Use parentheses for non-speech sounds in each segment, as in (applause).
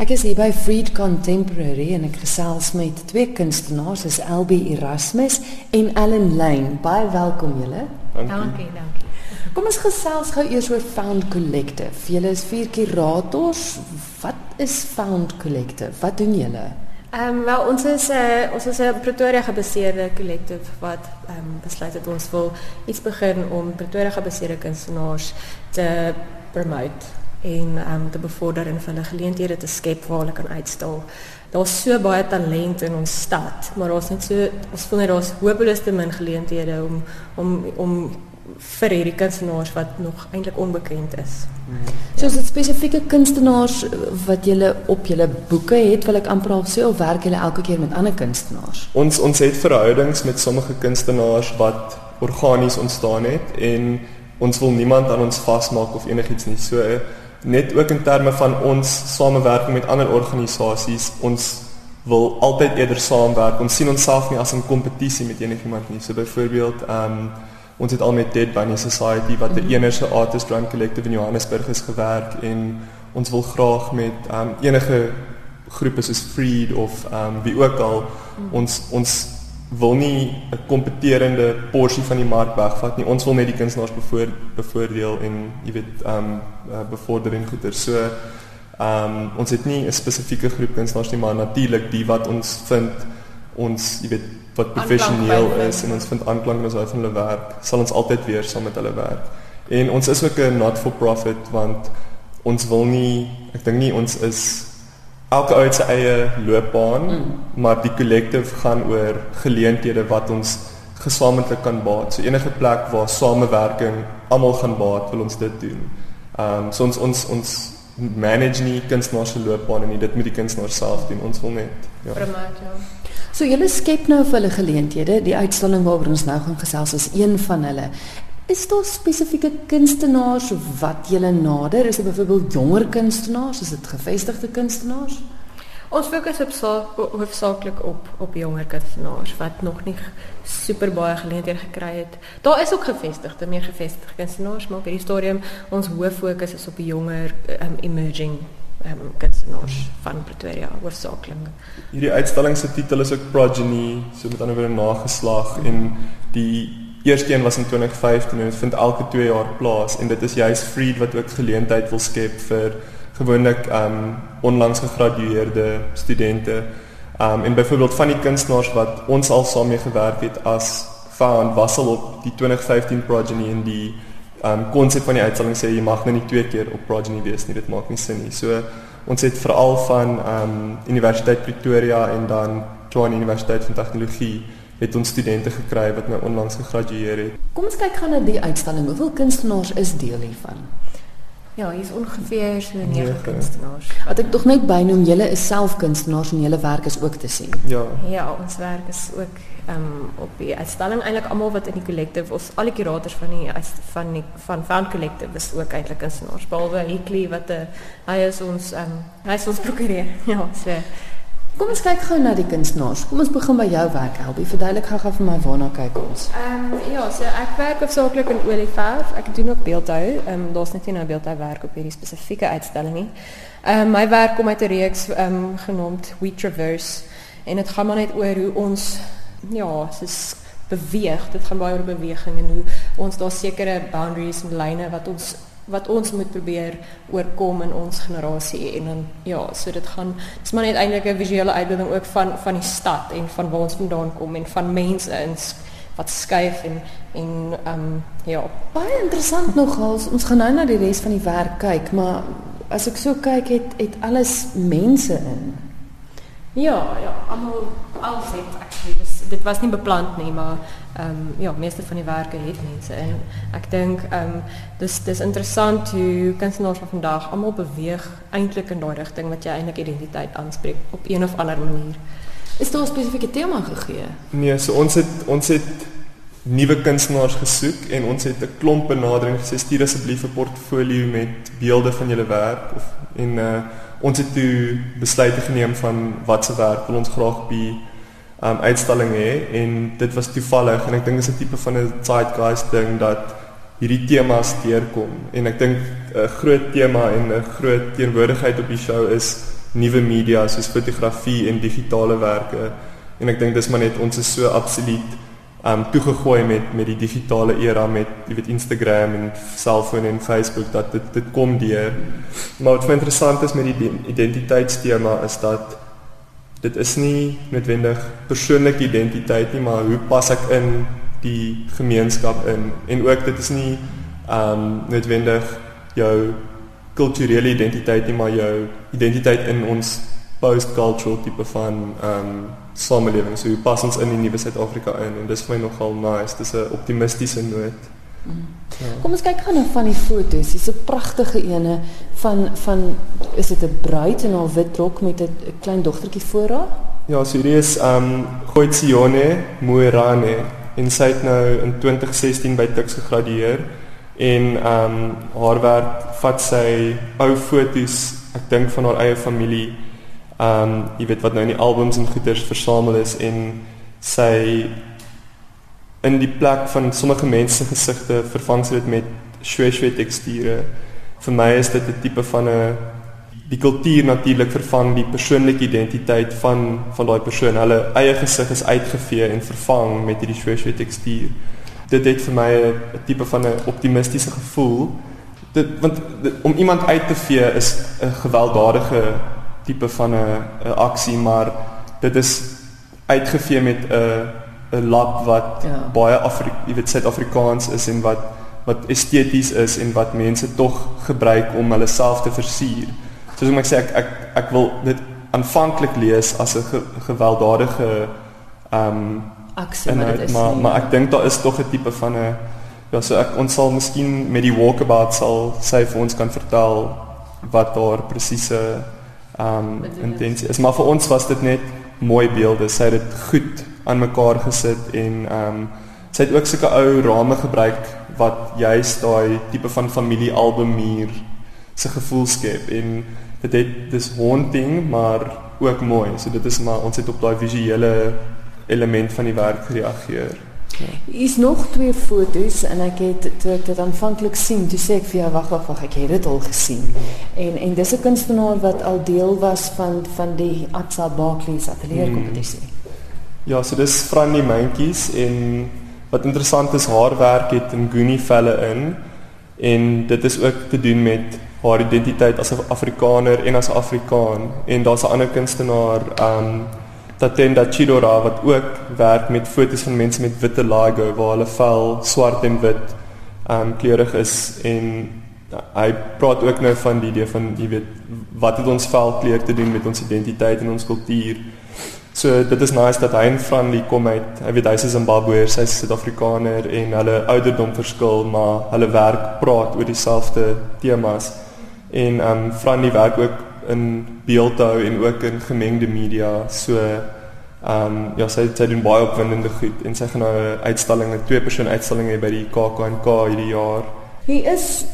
Ek is hier by Freed Contemporary en ek gesels met twee kunstenaars, is LB Erasmus en Ellen Lane. Baie welkom julle. Dankie, dankie. Kom ons gesels gou eers oor Found Collective. Julle is vier kurators. Wat is Found Collective? Wat doen julle? Ehm um, wel ons is 'n uh, ons is 'n Pretoria gebaseerde collective wat ehm um, besluit het ons wil iets begin om Pretoria gebaseerde kunstenaars te promote en um, te bevorder en vir hulle geleenthede te skep waar hulle kan uitstal. Daar's so baie talent in ons stad, maar daar's net so ons voel net daar's hopeloos te min geleenthede om om om vir hierdie kunstenaars wat nog eintlik onbekend is. So is dit spesifieke kunstenaars wat julle op julle boeke het, wil ek amper al sê of werk julle elke keer met ander kunstenaars? Ons ons het verhoudings met sommige kunstenaars wat organies ontstaan het en ons wil niemand aan ons vasmaak of enigiets nie. So net ook in terme van ons samewerking met ander organisasies ons wil altyd eerder saamwerk ons sien onsself nie as 'n kompetisie met enigiemand nie so byvoorbeeld um, ons het al met Dead Bunny Society wat 'n -hmm. enige artist run collective in Johannesburg is gewerk en ons wil graag met um, enige groepe soos Freed of um, wie ook al -hmm. ons ons wil nie 'n kompeterende porsie van die mark wegvat nie. Ons wil net die kunstenaars bevoor, bevoordeel en jy weet ehm um, bevorder en goeder. So ehm um, ons het nie 'n spesifieke groep kunstenaars nie, maar natuurlik die wat ons vind ons jy weet wat professioneel is en ons vind aanklank in ons hulle werk, sal ons altyd weer saam met hulle werk. En ons is ook 'n not for profit want ons wil nie ek dink nie ons is elke ou sy eie loopbaan, mm. maar die collective gaan oor geleenthede wat ons gesamentlik kan baat. So enige plek waar samewerking almal gaan baat, wil ons dit doen. Ehm um, so ons ons ons manage nie kunstenaars se loopbane nie. Dit moet die kunstenaar self doen. Ons wil net ja. Promote ja. So julle skep nou vir hulle geleenthede. Die uitstalling waaroor ons nou gaan gesels is een van hulle. Is daar spesifieke kunstenaars wat julle nader? Is dit byvoorbeeld jonger kunstenaars? Is dit gevestigde kunstenaars? Ons fokus op hoofsaaklik op op jonger kunstenaars wat nog nie super baie geleenthede gekry het. Daar is ook gevestigde, meer gevestigde kunstenaars, maar op hierdie stadium ons hoof fokus is op die jonger um, emerging um, kunstenaars van Pretoria hoofsaaklik. Hierdie uitstalling se titel is ook Progeny, so met ander woorde nageslag en die eerste een was in 2015 en dit vind elke 2 jaar plaas en dit is juist Freed wat ook geleentheid wil skep vir gewoonlik um onlangs gegradueerde studente. Um en byvoorbeeld van die kunstenaars wat ons al saam mee gewerk het as Found Wassel op die 2015 Progeny in die um konsep van die uitstalling sê jy mag nou nie twee keer op Progeny wees nie, dit maak nie sin nie. So ons het veral van um Universiteit Pretoria en dan Tshwane Universiteit van Tegnologie het ons studente gekry wat nou onlangs gegradueer het. Kom ons kyk gou na die uitstalling. Hoeveel kunstenaars is deel hiervan? Ja, hier is ongeveer so 9 kunstenaars. Wat ek tog net bynoem, julle is self kunstenaars en julle werk is ook te sien. Ja. Ja, ons werk is ook ehm um, op die uitstalling eintlik almal wat in die collective of al die kurators van die van die van Found Collective is ook eintlik kunstenaars. Behalwe Hickley wat 'n eh, hy is ons ehm um, hy is ons prokureur. (laughs) Ja, so Kom ons kyk gou na die kunstenaars. Kom ons begin by jou werk, Elbie. Verduidelik gou-gou vir my waarna kyk ons. Ehm um, ja, so ek werk hoofsaaklik in olieverf. Ek doen ook beeldhou. Ehm um, daar's net nie nou beeldhou werk op hierdie spesifieke uitstalling nie. Ehm um, my werk kom uit 'n reeks ehm um, genoemd We Traverse en dit gaan maar net oor hoe ons ja, soos beweeg. Dit gaan baie oor beweging en hoe ons daar sekere boundaries en lyne wat ons wat ons moet probeer oorkom in ons generasie en dan ja, so dit gaan dis maar net eintlik 'n visuele uitbeelding ook van van die stad en van waar ons vandaan kom en van mense in wat skuif en en ehm um, ja, baie interessant nogal. Ons gaan nou na die res van die werk kyk, maar as ek so kyk het het alles mense in. Ja, ja, almal al het actually dis dit was nie beplant nie, maar ehm um, ja, meeste van die werke het mense en ek dink ehm um, dis dis interessant hoe kunstenaars van vandag almal beweeg eintlik in daai rigting wat jy eintlik identiteit aanspreek op een of ander manier. Is daar 'n spesifieke tema gegee? Nee, so ons het ons het nuwe kunstenaars gesoek en ons het 'n klomp benadering gesê stuur asseblief 'n portfolio met beelde van julle werk of en uh ons het toe besluit geneem van watse werk wil ons graag by um uitstalling hê en dit was toevallig en ek dink dit is 'n tipe van 'n zeitgeist ding dat hierdie temas deurkom en ek dink 'n groot tema en 'n groot teenwoordigheid op die show is nuwe media soos fotografie en digitalewerke. En ek dink dis maar net ons is so absoluut um toegegooi met met die digitale era met jy weet Instagram en selfoon en Facebook dat dit dit kom deur. Maar wat vir interessant is met die identiteitstema is dat dit is nie noodwendig persoonlike identiteit nie, maar hoe pas ek in die gemeenskap in en ook dit is nie um noodwendig jou kulturele identiteit nie, maar jou identiteit in ons post-cultural tipe van um samelewing. So hoe pas ons in die nuwe Suid-Afrika in en dis vir my nogal nice. Dis 'n optimistiese noot. Mm. Ja. Kom ons kyk gou na van die foto's. Dis 'n pragtige ene van van is dit 'n bruid in haar wit rok met 'n klein dogtertjie voor haar? Ja, so hier is um Goitsione Moerane en sy het nou in 2016 by Tuks gegradueer en um haar werk vat sy ou foto's, ek dink van haar eie familie um jy weet wat nou in die albums en goeders versamel is en sy in die plek van sommige mense gesigte vervang sy dit met shwe teksture. Vir my is dit 'n tipe van 'n die kultuur natuurlik vervang die persoonlike identiteit van van daai persoon. Hulle eie gesig is uitgevee en vervang met hierdie shwe tekstuur. Dit het vir my 'n tipe van 'n optimistiese gevoel. Dit want dit, om iemand uit te vee is 'n gewelddadige tipe van 'n aksie, maar dit is uitgevee met 'n 'n lap wat ja. baie Afri jy weet Suid-Afrikaans is en wat wat esteties is en wat mense tog gebruik om hulle self te versier. Soos ek sê ek ek ek wil dit aanvanklik lees as 'n ge, gewelddadige ehm um, aksie, maar dit is maar, nie, maar ek dink daar is tog 'n tipe van 'n ja, so ek ons sal miskien met die walkabout sal sy vir ons kan vertel wat daar presiese um intensie is maar vir ons was dit net mooi beelde sy het dit goed aan mekaar gesit en um sy het ook sulke ou rame gebruik wat juist daai tipe van familiealbum hier se gevoel skep en dit het dis haunting maar ook mooi so dit is maar ons het op daai visuele element van die werk gereageer Ja. Is nog twee foto's en ek het toe ek dit aanvanklik sien, toe sê ek vir jou wag wag wag, ek het dit al gesien. En en dis 'n kunstenaar wat al deel was van van die Atsa Barclays atelier hmm. Ja, so dis Franny Mentjies en wat interessant is haar werk het in Goonie velle in en dit is ook te doen met haar identiteit as 'n Afrikaner en as Afrikaan en daar's 'n ander kunstenaar um Tatenda Chidora wat ook werk met foto's van mense met witte laigo waar hulle vel swart en wit um kleurig is en uh, hy praat ook nou van die idee van jy weet wat het ons velkleur te doen met ons identiteit en ons kultuur. So dit is nice dat hy en Franly kom uit. Hy weet hy's 'n Zimbabweër, sy's 'n Suid-Afrikaner en hulle ouderdom verskil, maar hulle werk praat oor dieselfde temas. En um Franly werk ook in beeldhou en ook in gemengde media. So ehm um, ja, sy sy doen baie opwindende goed en sy gaan nou 'n uitstalling, 'n twee persoon uitstalling hê by die KAK&K hierdie jaar. Hier is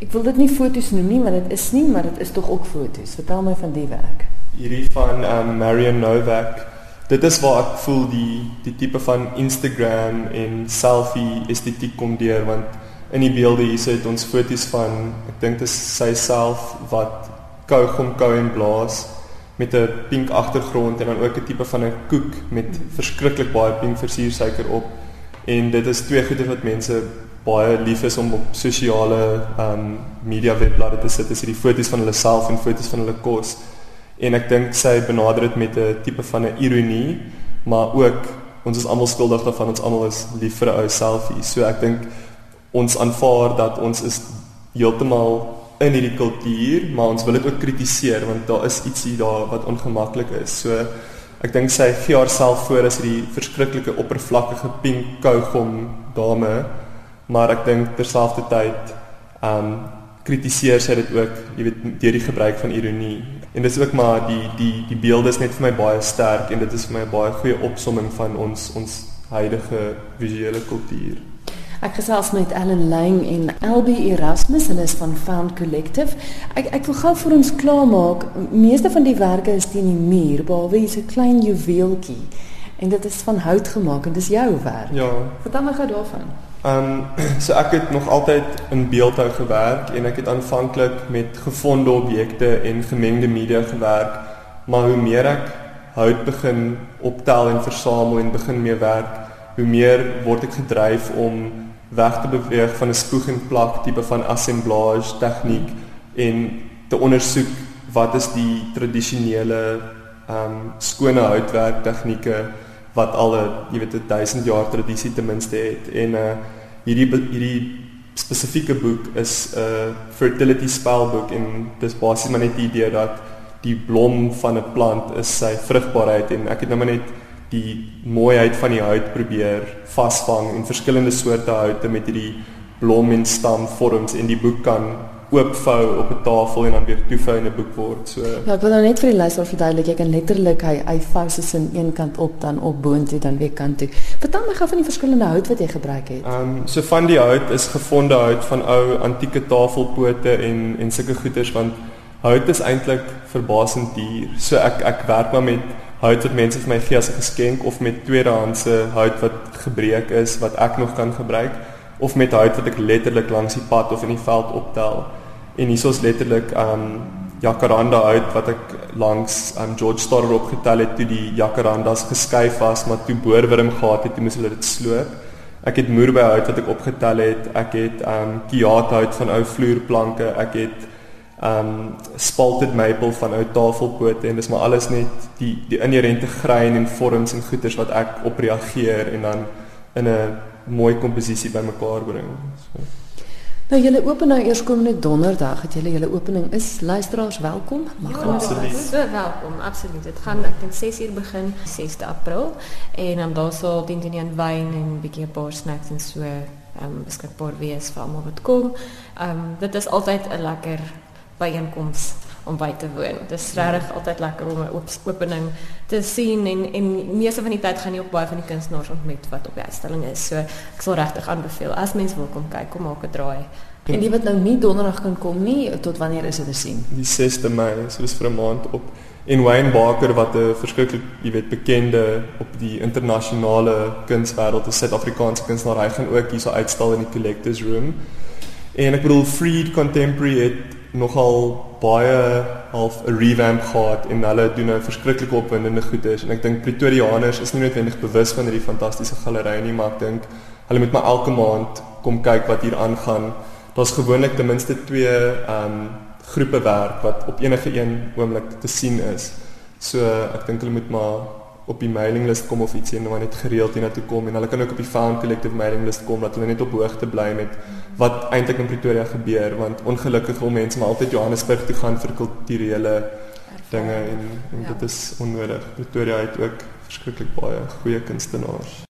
ek wil dit nie foto's noem nie, want dit is nie, maar dit is tog ook foto's. Vertel my van die werk. Hierdie van um, Marion Novak. Dit is waar ek voel die die tipe van Instagram en selfie estetiek kom deur want in die beelde hier sit ons foto's van ek dink dit is sy self wat kougom kou en blaas met 'n pink agtergrond en dan ook 'n tipe van 'n koek met verskriklik baie pink versiersuiker op. En dit is twee goede wat mense baie lief is om op sosiale um, media webbladde te sit, is hierdie foto's van hulle self en foto's van hulle kos. En ek dink sy benader dit met 'n tipe van 'n ironie, maar ook ons is almal skuldig daarvan ons almal is lief vir 'n ou selfie. So ek dink ons aanvaar dat ons is heeltemal in hierdie kultuur, maar ons wil dit ook kritiseer want daar is ietsie daar wat ongemaklik is. So ek dink sy gee haarself voor as hierdie verskriklike oppervlakkige pink kougom dame, maar ek dink terselfdertyd um kritiseer sy dit ook, jy weet, deur die gebruik van ironie. En dis ook maar die die die beelde is net vir my baie sterk en dit is vir my 'n baie goeie opsomming van ons ons huidige visuele kultuur. Ek gesels met Ellen Lang en LB Erasmus, hulle is van Found Collective. Ek ek wil gou vir ons klaarmaak. Meeste van die werke is teen die muur, behalwe hier's 'n klein juweeltjie. En dit is van hout gemaak en dis jou werk. Ja. Vertel my gou daarvan. Ehm um, (clears throat) so ek het nog altyd in beeldhou gewerk en ek het aanvanklik met gefondde objekte en gemengde media gewerk, maar hoe meer ek hout begin optel en versamel en begin mee werk, hoe meer word ek gedryf om weg te beweeg van 'n spoeg en plak tipe van assemblage tegniek en te ondersoek wat is die tradisionele ehm um, skone houtwerk tegnieke wat al 'n jy weet 'n 1000 jaar tradisie ten minste het en uh hierdie hierdie spesifieke boek is 'n uh, fertility spelboek en dis basies maar net die idee dat die blom van 'n plant is sy vrugbaarheid en ek het nou maar net die mooiheid van die hout probeer vasvang en verskillende soorte houte met hierdie blom en stam vorms en die boek kan oopvou op 'n tafel en dan weer toevou in 'n boek word. So Ja, ek wil nou net vir die luisteraar verduidelik, jy kan letterlik hy hy vou se sin een kant op dan op boontoe dan weer kant toe. Vertel my gou van die verskillende hout wat jy gebruik het. Ehm um, so van die hout is gefonde hout van ou antieke tafelpote en en sulke goeders want hout is eintlik verbasend duur. So ek ek werk maar met hout wat mense vir my gee as 'n geskenk of met tweedehandse hout wat gebreek is wat ek nog kan gebruik of met hout wat ek letterlik langs die pad of in die veld optel. En hiersoos letterlik um jacaranda hout wat ek langs um George Storer opgetel het toe die jacarandas geskuif was, maar toe boorwurm gehad het, toe moes hulle dit sloop. Ek het moerbei hout wat ek opgetel het. Ek het um kiaat hout van ou vloerplanke. Ek het um spalted maple van ou tafelpote en dis maar alles net die die inherente grein en vorms en goeters wat ek op reageer en dan in 'n mooi komposisie bymekaar bring. So. Nou julle open nou eers komende donderdag, het julle julle opening is luisteraars welkom. Mag ja, absoluut. So welkom, absoluut. Dit gaan ek dink 6 uur begin, 6de April en dan daar sal dien in wyn en 'n bietjie 'n paar snacks en so ehm um, beskikbaar wees vir almal wat kom. Ehm um, dit is altyd 'n lekker byeenkoms om by te woon. Dit is regtig altyd lekker om 'n opening te sien en en meeste van die tyd gaan jy ook baie van die kunstenaars ontmoet wat op die uitstalling is. So ek sal regtig aanbeveel as mens wil kom kyk, kom maak 'n draai. En die wat nou nie donderdag kan kom nie, tot wanneer is dit te sien? Die 6de Mei, so dis vir 'n maand op en Wayne Barker wat 'n verskriklik, jy weet, bekende op die internasionale kunswêreld, 'n Suid-Afrikaanse kunstenaar, hy gaan ook hierso uitstal in die collectors room. En ek bedoel Freed Contemporary het nogal baie half 'n revamp gehad en hulle doen nou verskriklike opwindende goedes en ek dink Pretoriaaners is nie noodwendig bewus van hierdie fantastiese galery nie maar ek dink hulle moet maar elke maand kom kyk wat hier aangaan. Daar's gewoonlik ten minste twee ehm um, groepe werk wat op enige een oomblik te sien is. So ek dink hulle moet maar op die mailinglys kom of iets en nou net gereeld hiernatoe kom en hulle kan ook op die Found Collective mailinglys kom dat hulle net op hoogte bly met wat eintlik in Pretoria gebeur want ongelukkig wil mense maar altyd Johannesburg toe gaan vir kulturele dinge en, en ja. dit is onnodig. Pretoria het ook verskriklik baie goeie kunstenaars.